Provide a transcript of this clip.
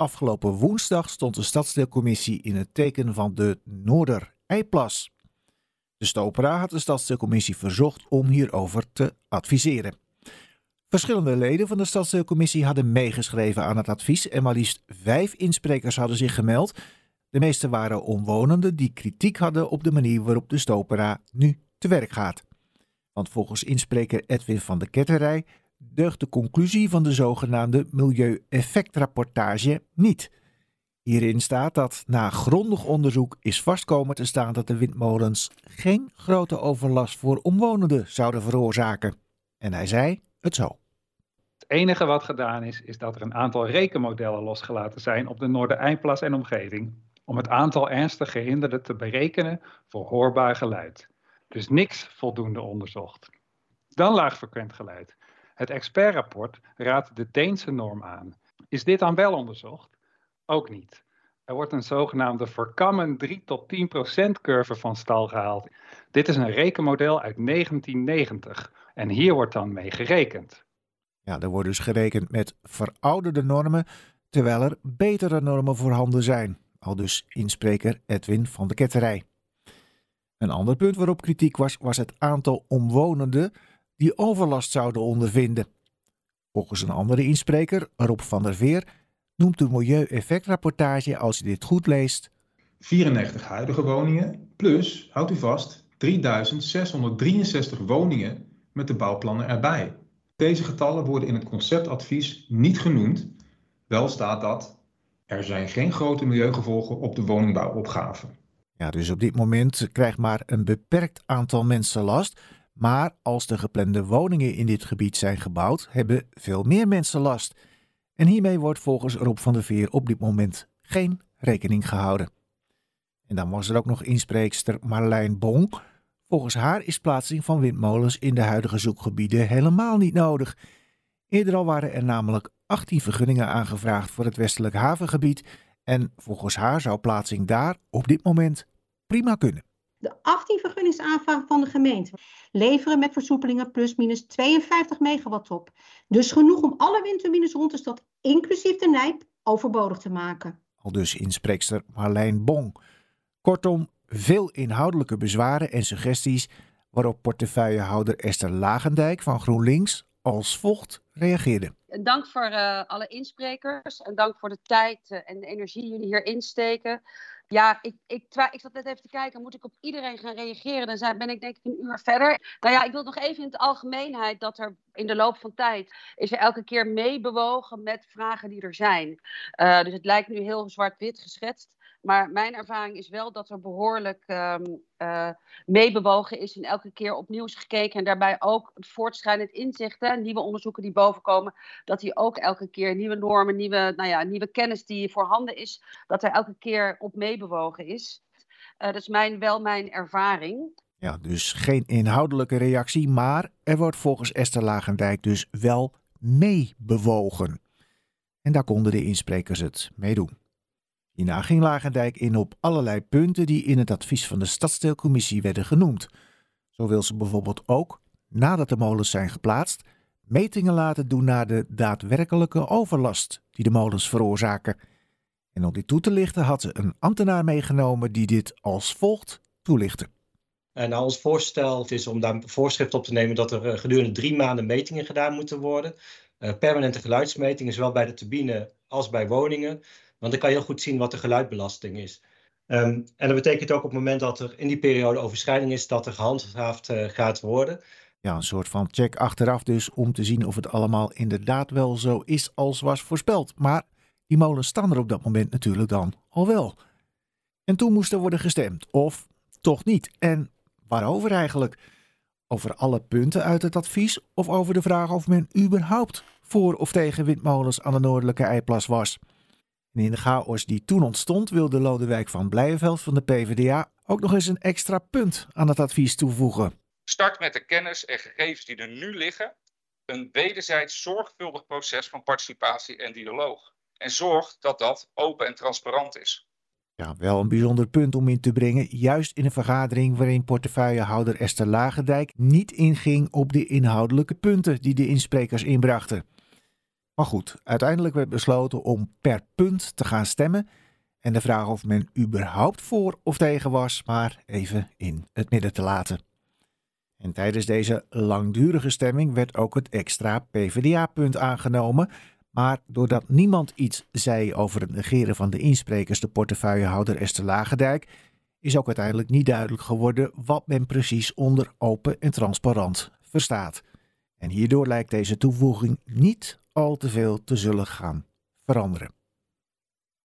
afgelopen woensdag stond de stadsdeelcommissie in het teken van de Noorder-Eiplas. De Stopera had de stadsdeelcommissie verzocht om hierover te adviseren. Verschillende leden van de stadsdeelcommissie hadden meegeschreven aan het advies en maar liefst vijf insprekers hadden zich gemeld. De meeste waren omwonenden die kritiek hadden op de manier waarop de Stopera nu te werk gaat. Want volgens inspreker Edwin van de Ketterij deugt de conclusie van de zogenaamde milieueffectrapportage niet. Hierin staat dat na grondig onderzoek is vastkomen te staan dat de windmolens geen grote overlast voor omwonenden zouden veroorzaken. En hij zei het zo. Het enige wat gedaan is, is dat er een aantal rekenmodellen losgelaten zijn op de Noordereindplas en omgeving, om het aantal ernstig gehinderden te berekenen voor hoorbaar geluid. Dus niks voldoende onderzocht. Dan laagfrequent geluid. Het expertrapport raadt de Deense norm aan. Is dit dan wel onderzocht? Ook niet. Er wordt een zogenaamde voorkammen 3 tot 10 procent curve van stal gehaald. Dit is een rekenmodel uit 1990 en hier wordt dan mee gerekend. Ja, er wordt dus gerekend met verouderde normen, terwijl er betere normen voorhanden zijn. Al dus inspreker Edwin van de Ketterij. Een ander punt waarop kritiek was, was het aantal omwonenden die overlast zouden ondervinden. Volgens een andere inspreker, Rob van der Veer, noemt de milieueffectrapportage, als je dit goed leest, 94 huidige woningen plus, houdt u vast, 3663 woningen met de bouwplannen erbij. Deze getallen worden in het conceptadvies niet genoemd. Wel staat dat er zijn geen grote milieugevolgen op de woningbouwopgave. Ja, dus op dit moment krijgt maar een beperkt aantal mensen last. Maar als de geplande woningen in dit gebied zijn gebouwd, hebben veel meer mensen last. En hiermee wordt volgens Rob van der Veer op dit moment geen rekening gehouden. En dan was er ook nog inspreekster Marlijn Bon. Volgens haar is plaatsing van windmolens in de huidige zoekgebieden helemaal niet nodig. Eerder al waren er namelijk 18 vergunningen aangevraagd voor het westelijk havengebied. En volgens haar zou plaatsing daar op dit moment prima kunnen. De 18 vergunningsaanvragen van de gemeente leveren met versoepelingen plus minus 52 megawatt op. Dus genoeg om alle windturbines rond de stad, inclusief de Nijp, overbodig te maken. Al dus inspreekster Marlijn Bong. Kortom, veel inhoudelijke bezwaren en suggesties waarop portefeuillehouder Esther Lagendijk van GroenLinks als volgt reageerde. Dank voor uh, alle insprekers en dank voor de tijd uh, en de energie die jullie hier insteken. Ja, ik, ik, ik zat net even te kijken, moet ik op iedereen gaan reageren? Dan zijn, ben ik denk ik een uur verder. Nou ja, ik wil nog even in het algemeenheid dat er in de loop van tijd is er elke keer meebewogen met vragen die er zijn. Uh, dus het lijkt nu heel zwart-wit geschetst. Maar mijn ervaring is wel dat er behoorlijk um, uh, meebewogen is en elke keer opnieuw is gekeken. En daarbij ook het voortschrijdend inzichten, nieuwe onderzoeken die bovenkomen, dat die ook elke keer nieuwe normen, nieuwe, nou ja, nieuwe kennis die voorhanden is, dat er elke keer op meebewogen is. Uh, dat is mijn, wel mijn ervaring. Ja, dus geen inhoudelijke reactie, maar er wordt volgens Esther Lagendijk dus wel meebewogen. En daar konden de insprekers het mee doen. Hierna ging Lagendijk in op allerlei punten die in het advies van de stadsdeelcommissie werden genoemd. Zo wil ze bijvoorbeeld ook, nadat de molens zijn geplaatst, metingen laten doen naar de daadwerkelijke overlast die de molens veroorzaken. En om dit toe te lichten had ze een ambtenaar meegenomen die dit als volgt toelichtte. En ons voorstel is om daar voorschrift op te nemen dat er gedurende drie maanden metingen gedaan moeten worden. Uh, permanente geluidsmetingen, zowel bij de turbine als bij woningen. Want dan kan je heel goed zien wat de geluidbelasting is. Um, en dat betekent ook op het moment dat er in die periode overschrijding is, dat er gehandhaafd uh, gaat worden. Ja, een soort van check achteraf dus om te zien of het allemaal inderdaad wel zo is als was voorspeld. Maar die molens staan er op dat moment natuurlijk dan al wel. En toen moest er worden gestemd, of toch niet. En waarover eigenlijk? Over alle punten uit het advies of over de vraag of men überhaupt voor of tegen windmolens aan de noordelijke Eiplas was? En in de chaos die toen ontstond, wilde Lodewijk van Blijenveld van de PvdA ook nog eens een extra punt aan het advies toevoegen. Start met de kennis en gegevens die er nu liggen. Een wederzijds zorgvuldig proces van participatie en dialoog. En zorg dat dat open en transparant is. Ja, wel een bijzonder punt om in te brengen, juist in een vergadering waarin portefeuillehouder Esther Lagendijk niet inging op de inhoudelijke punten die de insprekers inbrachten. Maar goed, uiteindelijk werd besloten om per punt te gaan stemmen en de vraag of men überhaupt voor of tegen was, maar even in het midden te laten. En tijdens deze langdurige stemming werd ook het extra PvdA-punt aangenomen, maar doordat niemand iets zei over het negeren van de insprekers, de portefeuillehouder Esther Lagendijk, is ook uiteindelijk niet duidelijk geworden wat men precies onder open en transparant verstaat. En hierdoor lijkt deze toevoeging niet al te veel te zullen gaan veranderen.